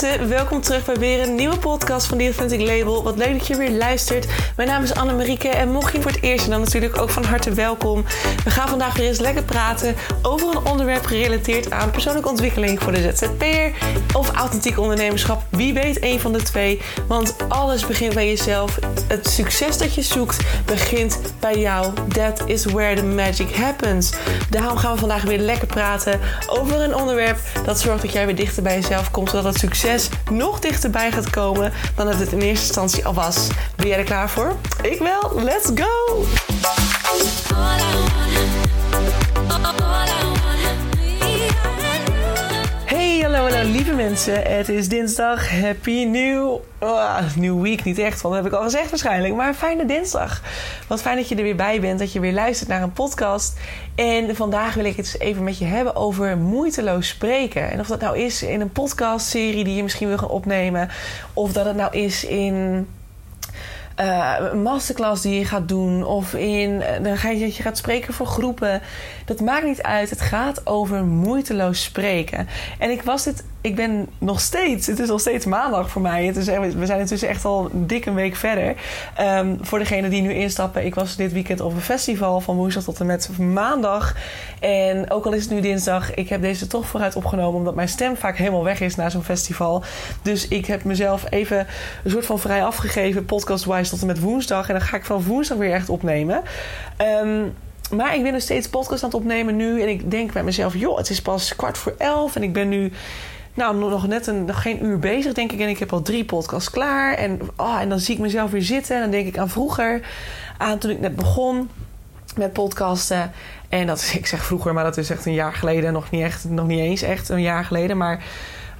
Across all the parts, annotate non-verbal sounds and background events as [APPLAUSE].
welkom terug bij weer een nieuwe podcast van The Authentic Label. Wat leuk dat je weer luistert. Mijn naam is Anne-Marieke en mocht je voor het eerst dan natuurlijk ook van harte welkom. We gaan vandaag weer eens lekker praten over een onderwerp gerelateerd aan persoonlijke ontwikkeling voor de ZZP'er of authentiek ondernemerschap. Wie weet een van de twee, want alles begint bij jezelf. Het succes dat je zoekt begint bij jou. That is where the magic happens. Daarom gaan we vandaag weer lekker praten over een onderwerp dat zorgt dat jij weer dichter bij jezelf komt, zodat het succes nog dichterbij gaat komen dan dat het in eerste instantie al was. Ben jij er klaar voor? Ik wel. Let's go! Hallo, hallo, lieve mensen. Het is dinsdag. Happy New... Oh, new Week, niet echt, want dat heb ik al gezegd waarschijnlijk. Maar fijne dinsdag. Wat fijn dat je er weer bij bent, dat je weer luistert naar een podcast. En vandaag wil ik het even met je hebben over moeiteloos spreken. En of dat nou is in een podcastserie die je misschien wil gaan opnemen... of dat het nou is in uh, een masterclass die je gaat doen of in, dan ga je, je gaat spreken voor groepen. Dat maakt niet uit. Het gaat over moeiteloos spreken. En ik was dit ik ben nog steeds, het is nog steeds maandag voor mij. Het is, we zijn intussen echt al dik een week verder. Um, voor degenen die nu instappen, ik was dit weekend op een festival van woensdag tot en met maandag. En ook al is het nu dinsdag, ik heb deze toch vooruit opgenomen, omdat mijn stem vaak helemaal weg is na zo'n festival. Dus ik heb mezelf even een soort van vrij afgegeven, podcast-wise, tot en met woensdag. En dan ga ik van woensdag weer echt opnemen. Um, maar ik ben nog steeds podcast aan het opnemen nu. En ik denk bij mezelf, joh, het is pas kwart voor elf. En ik ben nu nou, nog net een, nog geen uur bezig, denk ik. En ik heb al drie podcasts klaar. En, oh, en dan zie ik mezelf weer zitten. En dan denk ik aan vroeger. Aan toen ik net begon met podcasten. En dat is, [LAUGHS] ik zeg vroeger, maar dat is echt een jaar geleden. Nog niet, echt, nog niet eens echt een jaar geleden. Maar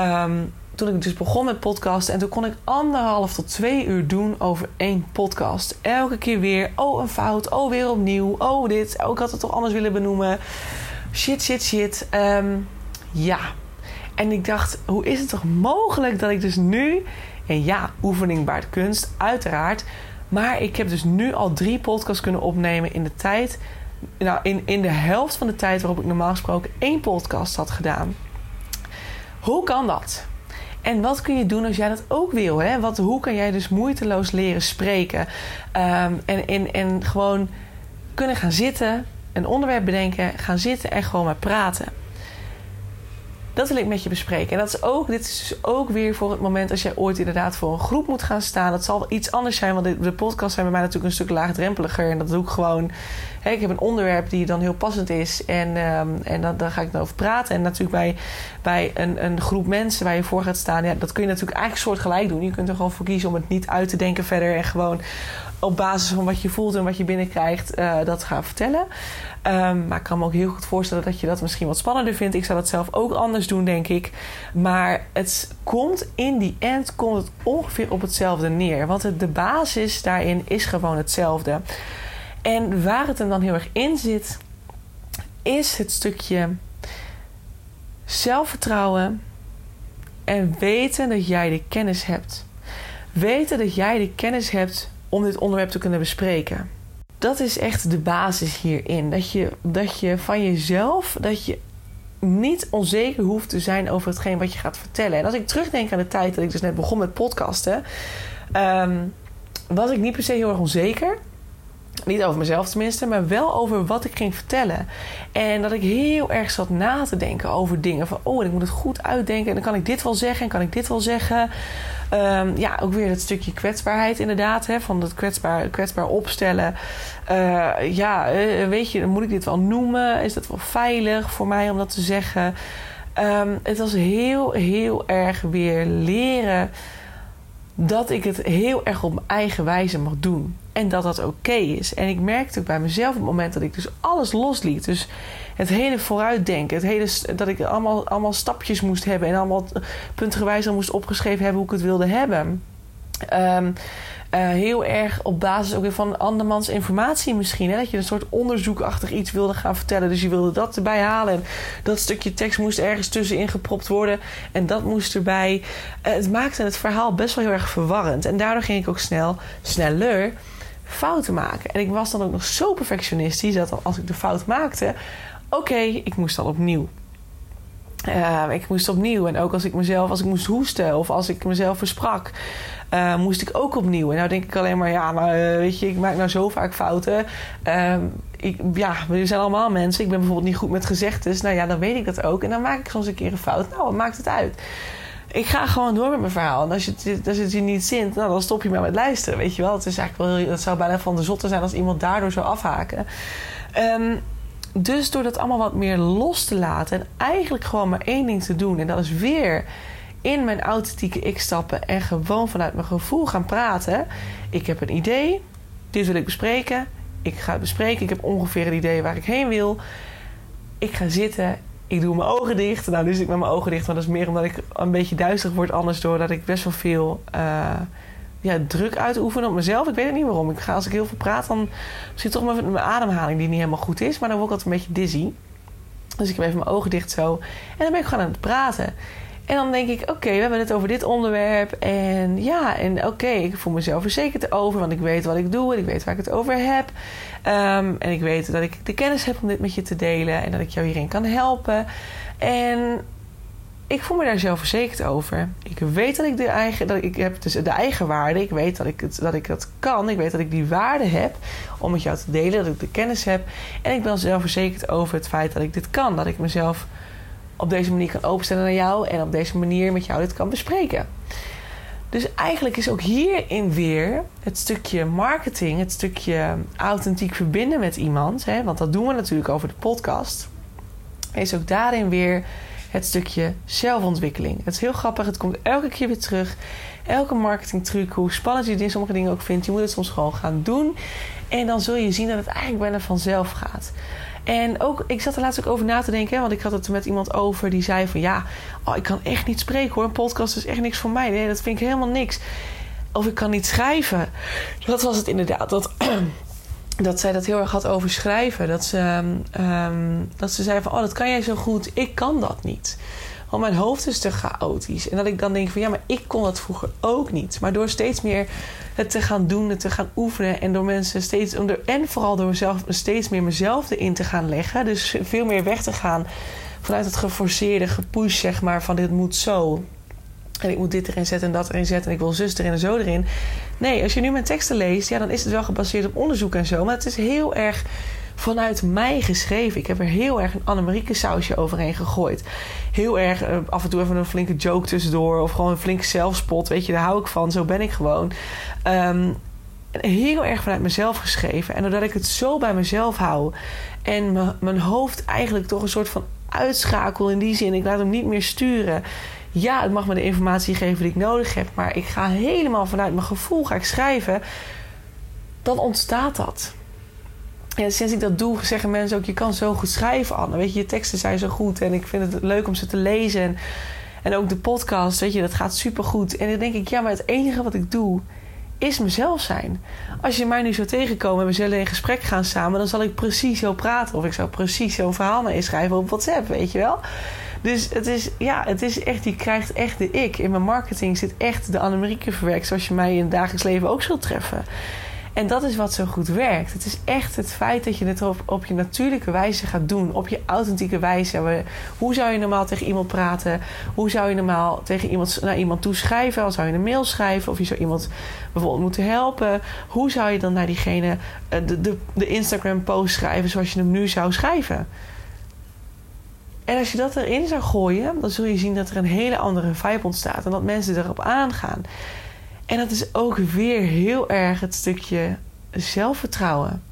um, toen ik dus begon met podcasten. En toen kon ik anderhalf tot twee uur doen over één podcast. Elke keer weer. Oh, een fout. Oh, weer opnieuw. Oh, dit. Oh, ik had het toch anders willen benoemen. Shit, shit, shit. Um, ja, en ik dacht, hoe is het toch mogelijk dat ik dus nu... En ja, oefening baart kunst, uiteraard. Maar ik heb dus nu al drie podcasts kunnen opnemen in de tijd... Nou, in, in de helft van de tijd waarop ik normaal gesproken één podcast had gedaan. Hoe kan dat? En wat kun je doen als jij dat ook wil? Hè? Wat, hoe kan jij dus moeiteloos leren spreken? En, en, en gewoon kunnen gaan zitten, een onderwerp bedenken, gaan zitten en gewoon maar praten. Dat wil ik met je bespreken. En dat is ook, dit is dus ook weer voor het moment als jij ooit inderdaad voor een groep moet gaan staan. Dat zal iets anders zijn, want de, podcasts zijn bij mij natuurlijk een stuk laagdrempeliger. En dat doe ik gewoon. Hè, ik heb een onderwerp die dan heel passend is. En, um, en dan, dan ga ik erover praten. En natuurlijk bij, bij een, een groep mensen waar je voor gaat staan, ja, dat kun je natuurlijk eigenlijk soort gelijk doen. Je kunt er gewoon voor kiezen om het niet uit te denken verder. En gewoon op basis van wat je voelt en wat je binnenkrijgt, uh, dat gaan vertellen. Um, maar ik kan me ook heel goed voorstellen dat je dat misschien wat spannender vindt. Ik zou dat zelf ook anders doen, denk ik. Maar het komt in die end komt het ongeveer op hetzelfde neer. Want het, de basis daarin is gewoon hetzelfde. En waar het hem dan heel erg in zit, is het stukje zelfvertrouwen en weten dat jij de kennis hebt. Weten dat jij de kennis hebt om dit onderwerp te kunnen bespreken. Dat is echt de basis hierin. Dat je, dat je van jezelf, dat je niet onzeker hoeft te zijn over hetgeen wat je gaat vertellen. En als ik terugdenk aan de tijd dat ik dus net begon met podcasten, um, was ik niet per se heel erg onzeker. Niet over mezelf tenminste, maar wel over wat ik ging vertellen. En dat ik heel erg zat na te denken over dingen. Van, oh, ik moet het goed uitdenken. En dan kan ik dit wel zeggen en kan ik dit wel zeggen. Um, ja, ook weer het stukje kwetsbaarheid inderdaad. Hè, van het kwetsbaar, kwetsbaar opstellen. Uh, ja, uh, weet je, moet ik dit wel noemen? Is dat wel veilig voor mij om dat te zeggen? Um, het was heel, heel erg weer leren dat ik het heel erg op mijn eigen wijze mag doen. En dat dat oké is. En ik merkte ook bij mezelf op het moment dat ik dus alles losliet. Dus het hele vooruitdenken. Het hele, dat ik allemaal, allemaal stapjes moest hebben. En allemaal puntengewijs al moest opgeschreven hebben hoe ik het wilde hebben. Um, uh, heel erg op basis ook weer van andermans informatie misschien. Hè? Dat je een soort onderzoekachtig iets wilde gaan vertellen. Dus je wilde dat erbij halen. En dat stukje tekst moest ergens tussenin gepropt worden. En dat moest erbij. Uh, het maakte het verhaal best wel heel erg verwarrend. En daardoor ging ik ook snel, sneller fouten maken. En ik was dan ook nog zo perfectionistisch dat als ik de fout maakte, oké, ik moest dan opnieuw. Uh, ik moest opnieuw. En ook als ik mezelf, als ik moest hoesten of als ik mezelf versprak, uh, moest ik ook opnieuw. En nou denk ik alleen maar, ja, maar uh, weet je, ik maak nou zo vaak fouten. Ehm, ik, ja, we zijn allemaal mensen. Ik ben bijvoorbeeld niet goed met gezegdes. Nou ja, dan weet ik dat ook. En dan maak ik soms een keer een fout. Nou, wat maakt het uit? Ik ga gewoon door met mijn verhaal. En als, je als het je niet zint, nou, dan stop je maar met luisteren. Weet je wel? Het, is eigenlijk wel, het zou bijna van de zotte zijn als iemand daardoor zou afhaken. Um, dus door dat allemaal wat meer los te laten en eigenlijk gewoon maar één ding te doen, en dat is weer in mijn authentieke ik stappen en gewoon vanuit mijn gevoel gaan praten. Ik heb een idee, dit wil ik bespreken. Ik ga het bespreken. Ik heb ongeveer een idee waar ik heen wil. Ik ga zitten. Ik doe mijn ogen dicht. Nou, nu zit ik met mijn ogen dicht, maar dat is meer omdat ik een beetje duisterig word. Anders doordat ik best wel veel uh, ja, druk uitoefenen op mezelf. Ik weet het niet waarom. Ik ga, als ik heel veel praat, dan misschien toch mijn, mijn ademhaling die niet helemaal goed is. Maar dan word ik altijd een beetje dizzy. Dus ik heb even mijn ogen dicht zo. En dan ben ik gewoon aan het praten. En dan denk ik, oké, we hebben het over dit onderwerp. En ja, en oké, ik voel mezelf verzekerd over. Want ik weet wat ik doe en ik weet waar ik het over heb. Um, en ik weet dat ik de kennis heb om dit met je te delen. En dat ik jou hierin kan helpen. En ik voel me daar zelfverzekerd over. Ik weet dat ik de eigen, dat ik heb dus de eigen waarde. Ik weet dat ik, het, dat ik dat kan. Ik weet dat ik die waarde heb om met jou te delen. Dat ik de kennis heb. En ik ben zelfverzekerd over het feit dat ik dit kan. Dat ik mezelf op deze manier kan openstellen naar jou. En op deze manier met jou dit kan bespreken. Dus eigenlijk is ook hierin weer het stukje marketing, het stukje authentiek verbinden met iemand. Hè, want dat doen we natuurlijk over de podcast. Is ook daarin weer het stukje zelfontwikkeling. Het is heel grappig, het komt elke keer weer terug. Elke marketingtruc, hoe spannend je dit sommige dingen ook vindt, je moet het soms gewoon gaan doen. En dan zul je zien dat het eigenlijk bijna vanzelf gaat. En ook, ik zat er laatst ook over na te denken, want ik had het met iemand over die zei van ja, oh, ik kan echt niet spreken hoor. Een podcast is echt niks voor mij. Nee, dat vind ik helemaal niks. Of ik kan niet schrijven. Dat was het inderdaad. Dat dat zij dat heel erg had over schrijven. Dat ze, um, dat ze zei van, oh, dat kan jij zo goed. Ik kan dat niet. Want mijn hoofd is te chaotisch. En dat ik dan denk van, ja, maar ik kon dat vroeger ook niet. Maar door steeds meer het te gaan doen, het te gaan oefenen... en door mensen steeds... en vooral door mezelf steeds meer mezelf erin te gaan leggen... dus veel meer weg te gaan vanuit het geforceerde, gepush, zeg maar... van dit moet zo... En ik moet dit erin zetten en dat erin zetten. En ik wil zus erin en zo erin. Nee, als je nu mijn teksten leest, ja, dan is het wel gebaseerd op onderzoek en zo. Maar het is heel erg vanuit mij geschreven. Ik heb er heel erg een Annemarieke sausje overheen gegooid. Heel erg uh, af en toe even een flinke joke tussendoor. Of gewoon een flinke zelfspot. Weet je, daar hou ik van. Zo ben ik gewoon. Um, heel erg vanuit mezelf geschreven. En doordat ik het zo bij mezelf hou. En mijn hoofd eigenlijk toch een soort van uitschakel in die zin. Ik laat hem niet meer sturen ja, het mag me de informatie geven die ik nodig heb, maar ik ga helemaal vanuit mijn gevoel ga ik schrijven, dan ontstaat dat. Sinds ik dat doe, zeggen mensen ook: je kan zo goed schrijven, Anne. Weet je, je teksten zijn zo goed en ik vind het leuk om ze te lezen. En, en ook de podcast, weet je, dat gaat supergoed. En dan denk ik: ja, maar het enige wat ik doe is mezelf zijn. Als je mij nu zou tegenkomen en we zullen in gesprek gaan samen, dan zal ik precies zo praten. Of ik zou precies zo'n verhaal naar schrijven op WhatsApp, weet je wel. Dus het is, ja, het is echt, je krijgt echt de ik. In mijn marketing zit echt de Annemarieke verwerkt, zoals je mij in het dagelijks leven ook zult treffen. En dat is wat zo goed werkt. Het is echt het feit dat je het op, je natuurlijke wijze gaat doen. Op je authentieke wijze. Hoe zou je normaal tegen iemand praten? Hoe zou je normaal tegen iemand, naar iemand toe schrijven? Als zou je een mail schrijven? Of je zou iemand bijvoorbeeld moeten helpen? Hoe zou je dan naar diegene eh, de, de, de Instagram-post schrijven zoals je hem nu zou schrijven? En als je dat erin zou gooien, dan zul je zien dat er een hele andere vibe ontstaat. En dat mensen erop aangaan. En dat is ook weer heel erg het stukje zelfvertrouwen.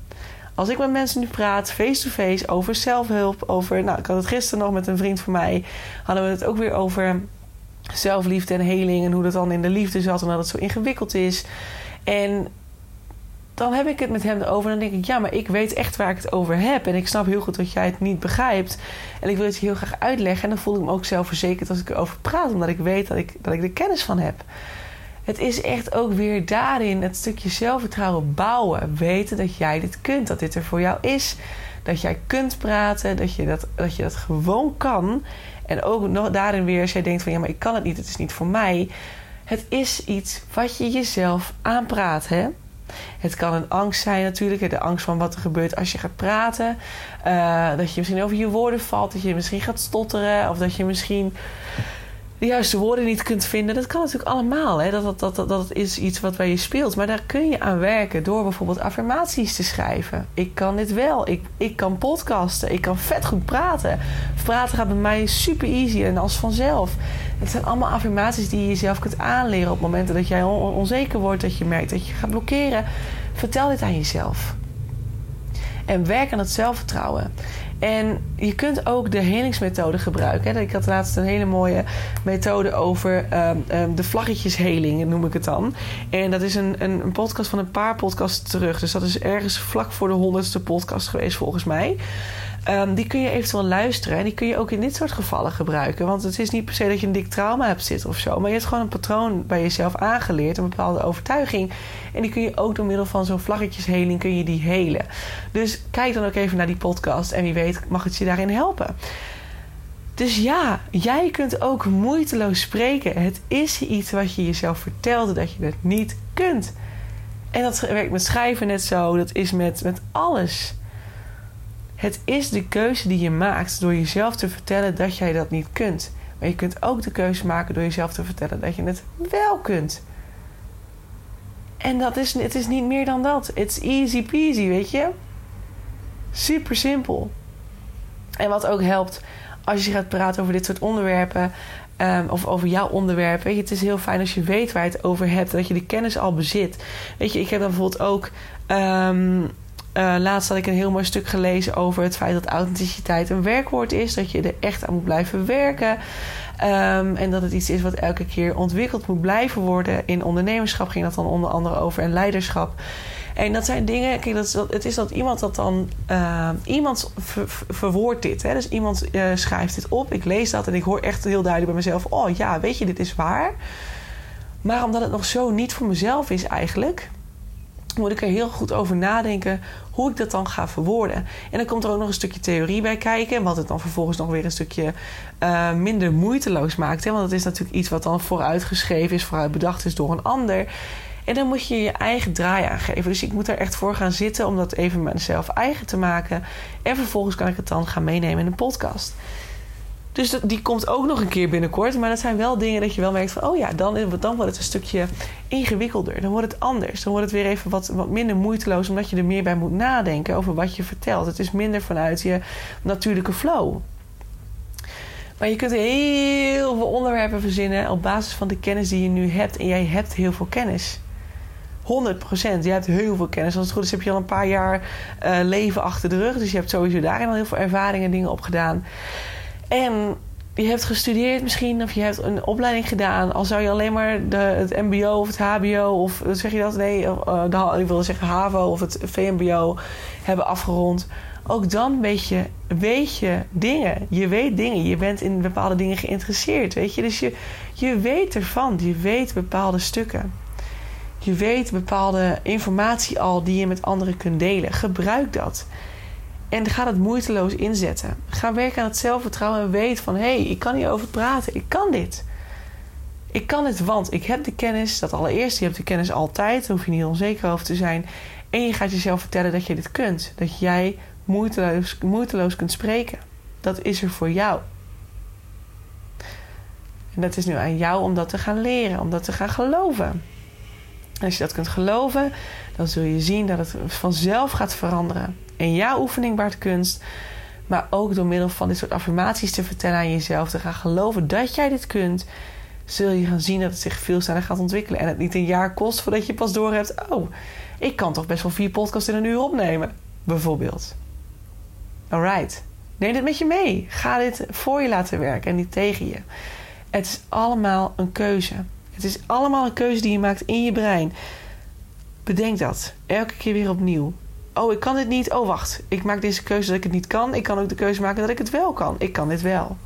Als ik met mensen nu praat, face-to-face, over zelfhulp, over... Nou, ik had het gisteren nog met een vriend van mij. Hadden we het ook weer over zelfliefde en heling. En hoe dat dan in de liefde zat en dat het zo ingewikkeld is. En dan heb ik het met hem erover. En dan denk ik, ja, maar ik weet echt waar ik het over heb. En ik snap heel goed dat jij het niet begrijpt. En ik wil het je heel graag uitleggen. En dan voel ik me ook zelfverzekerd als ik erover praat. Omdat ik weet dat ik, dat ik er kennis van heb. Het is echt ook weer daarin het stukje zelfvertrouwen bouwen. Weten dat jij dit kunt. Dat dit er voor jou is. Dat jij kunt praten. Dat je dat, dat, je dat gewoon kan. En ook nog daarin weer als jij denkt van... ja, maar ik kan het niet. Het is niet voor mij. Het is iets wat je jezelf aanpraat, hè? Het kan een angst zijn natuurlijk, de angst van wat er gebeurt als je gaat praten. Uh, dat je misschien over je woorden valt, dat je misschien gaat stotteren, of dat je misschien de juiste woorden niet kunt vinden. Dat kan natuurlijk allemaal. Hè? Dat, dat, dat, dat, is iets wat bij je speelt. Maar daar kun je aan werken door bijvoorbeeld affirmaties te schrijven. Ik kan dit wel. Ik, ik kan podcasten. Ik kan vet goed praten. Praten gaat bij mij super easy en als vanzelf. Het zijn allemaal affirmaties die je jezelf kunt aanleren op momenten dat jij onzeker wordt, dat je merkt dat je gaat blokkeren. Vertel dit aan jezelf. En werk aan het zelfvertrouwen. En je kunt ook de helingsmethode gebruiken. Ik had laatst een hele mooie methode over um, um, de vlaggetjesheling, noem ik het dan. En dat is een, een, een, podcast van een paar podcasts terug. Dus dat is ergens vlak voor de honderdste podcast geweest, volgens mij. Um, die kun je eventueel luisteren. En die kun je ook in dit soort gevallen gebruiken. Want het is niet per se dat je een dik trauma hebt zitten of zo. Maar je hebt gewoon een patroon bij jezelf aangeleerd. Een bepaalde overtuiging. En die kun je ook door middel van zo'n vlaggetjesheling kun je die helen. Dus kijk dan ook even naar die podcast. En wie weet mag het je daarin helpen. Dus ja, jij kunt ook moeiteloos spreken. Het is iets wat je jezelf vertelde dat je het niet kunt. En dat werkt met schrijven net zo. Dat is met, met alles. Het is de keuze die je maakt door jezelf te vertellen dat jij dat niet kunt. Maar je kunt ook de keuze maken door jezelf te vertellen dat je het wel kunt. En dat is, het is niet meer dan dat. It's easy peasy, weet je? Super simpel. En wat ook helpt als je gaat praten over dit soort onderwerpen. Um, of over jouw onderwerp. Weet je, het is heel fijn als je weet waar je het over hebt. Dat je de kennis al bezit. Weet je, ik heb dan bijvoorbeeld ook. Um, uh, laatst had ik een heel mooi stuk gelezen over het feit dat authenticiteit een werkwoord is. Dat je er echt aan moet blijven werken. Um, en dat het iets is wat elke keer ontwikkeld moet blijven worden. In ondernemerschap ging dat dan onder andere over en leiderschap. En dat zijn dingen, kijk, dat dat, het is dat iemand dat dan, uh, iemand ver, verwoordt dit. Hè? Dus iemand uh, schrijft dit op, ik lees dat en ik hoor echt heel duidelijk bij mezelf: oh ja, weet je, dit is waar. Maar omdat het nog zo niet voor mezelf is eigenlijk, moet ik er heel goed over nadenken hoe ik dat dan ga verwoorden. En dan komt er ook nog een stukje theorie bij kijken, wat het dan vervolgens nog weer een stukje uh, minder moeiteloos maakt. Hè? Want het is natuurlijk iets wat dan vooruitgeschreven is, vooruit bedacht is door een ander. En dan moet je je eigen draai aangeven. Dus ik moet er echt voor gaan zitten om dat even mezelf eigen te maken. En vervolgens kan ik het dan gaan meenemen in een podcast. Dus die komt ook nog een keer binnenkort. Maar dat zijn wel dingen dat je wel merkt van... oh ja, dan, dan wordt het een stukje ingewikkelder. Dan wordt het anders. Dan wordt het weer even wat, wat minder moeiteloos... omdat je er meer bij moet nadenken over wat je vertelt. Het is minder vanuit je natuurlijke flow. Maar je kunt heel veel onderwerpen verzinnen... op basis van de kennis die je nu hebt. En jij hebt heel veel kennis. 100 procent. Je hebt heel veel kennis. Als het goed is heb je al een paar jaar uh, leven achter de rug. Dus je hebt sowieso daarin al heel veel ervaringen en dingen opgedaan. En je hebt gestudeerd misschien, of je hebt een opleiding gedaan. Al zou je alleen maar de, het MBO of het HBO, of zeg je dat? Nee, uh, ik wilde zeggen HAVO of het VMBO hebben afgerond. Ook dan weet je, weet je dingen. Je weet dingen. Je bent in bepaalde dingen geïnteresseerd. Weet je? Dus je, je weet ervan. Je weet bepaalde stukken. Je weet bepaalde informatie al die je met anderen kunt delen. Gebruik dat. En ga het moeiteloos inzetten. Ga werken aan het zelfvertrouwen en weet van... hé, hey, ik kan hierover praten. Ik kan dit. Ik kan het, want ik heb de kennis. Dat allereerst, je hebt de kennis altijd. Daar hoef je niet onzeker over te zijn. En je gaat jezelf vertellen dat je dit kunt. Dat jij moeiteloos, moeiteloos kunt spreken. Dat is er voor jou. En dat is nu aan jou om dat te gaan leren. Om dat te gaan geloven. Als je dat kunt geloven, dan zul je zien dat het vanzelf gaat veranderen. En ja, oefening baart kunst. Maar ook door middel van dit soort affirmaties te vertellen aan jezelf, te gaan geloven dat jij dit kunt, zul je gaan zien dat het zich veel sneller gaat ontwikkelen. En het niet een jaar kost voordat je pas door hebt: oh, ik kan toch best wel vier podcasts in een uur opnemen, bijvoorbeeld. Alright, neem dit met je mee. Ga dit voor je laten werken en niet tegen je. Het is allemaal een keuze. Het is allemaal een keuze die je maakt in je brein. Bedenk dat. Elke keer weer opnieuw. Oh, ik kan dit niet. Oh, wacht. Ik maak deze keuze dat ik het niet kan. Ik kan ook de keuze maken dat ik het wel kan. Ik kan dit wel.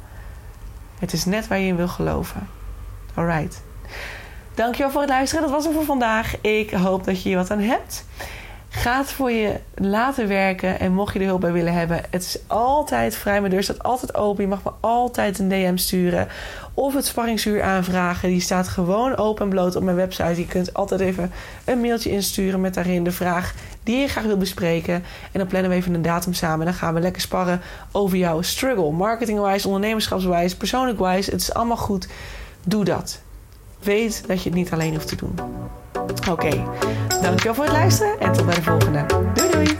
Het is net waar je in wil geloven. Alright. Dankjewel voor het luisteren. Dat was het voor vandaag. Ik hoop dat je hier wat aan hebt. Ga het voor je laten werken. En mocht je er hulp bij willen hebben, het is altijd vrij. Mijn deur staat altijd open. Je mag me altijd een DM sturen. Of het sparringsuur aanvragen. Die staat gewoon open en bloot op mijn website. Je kunt altijd even een mailtje insturen met daarin de vraag die je graag wil bespreken. En dan plannen we even een datum samen. Dan gaan we lekker sparren over jouw struggle. Marketingwijs, ondernemerschapswijs, persoonlijkwijs. Het is allemaal goed. Doe dat. Weet dat je het niet alleen hoeft te doen. Oké, dankjewel voor het luisteren en tot bij de volgende. Doei doei!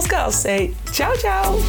Girls Girls Say tchau, tchau!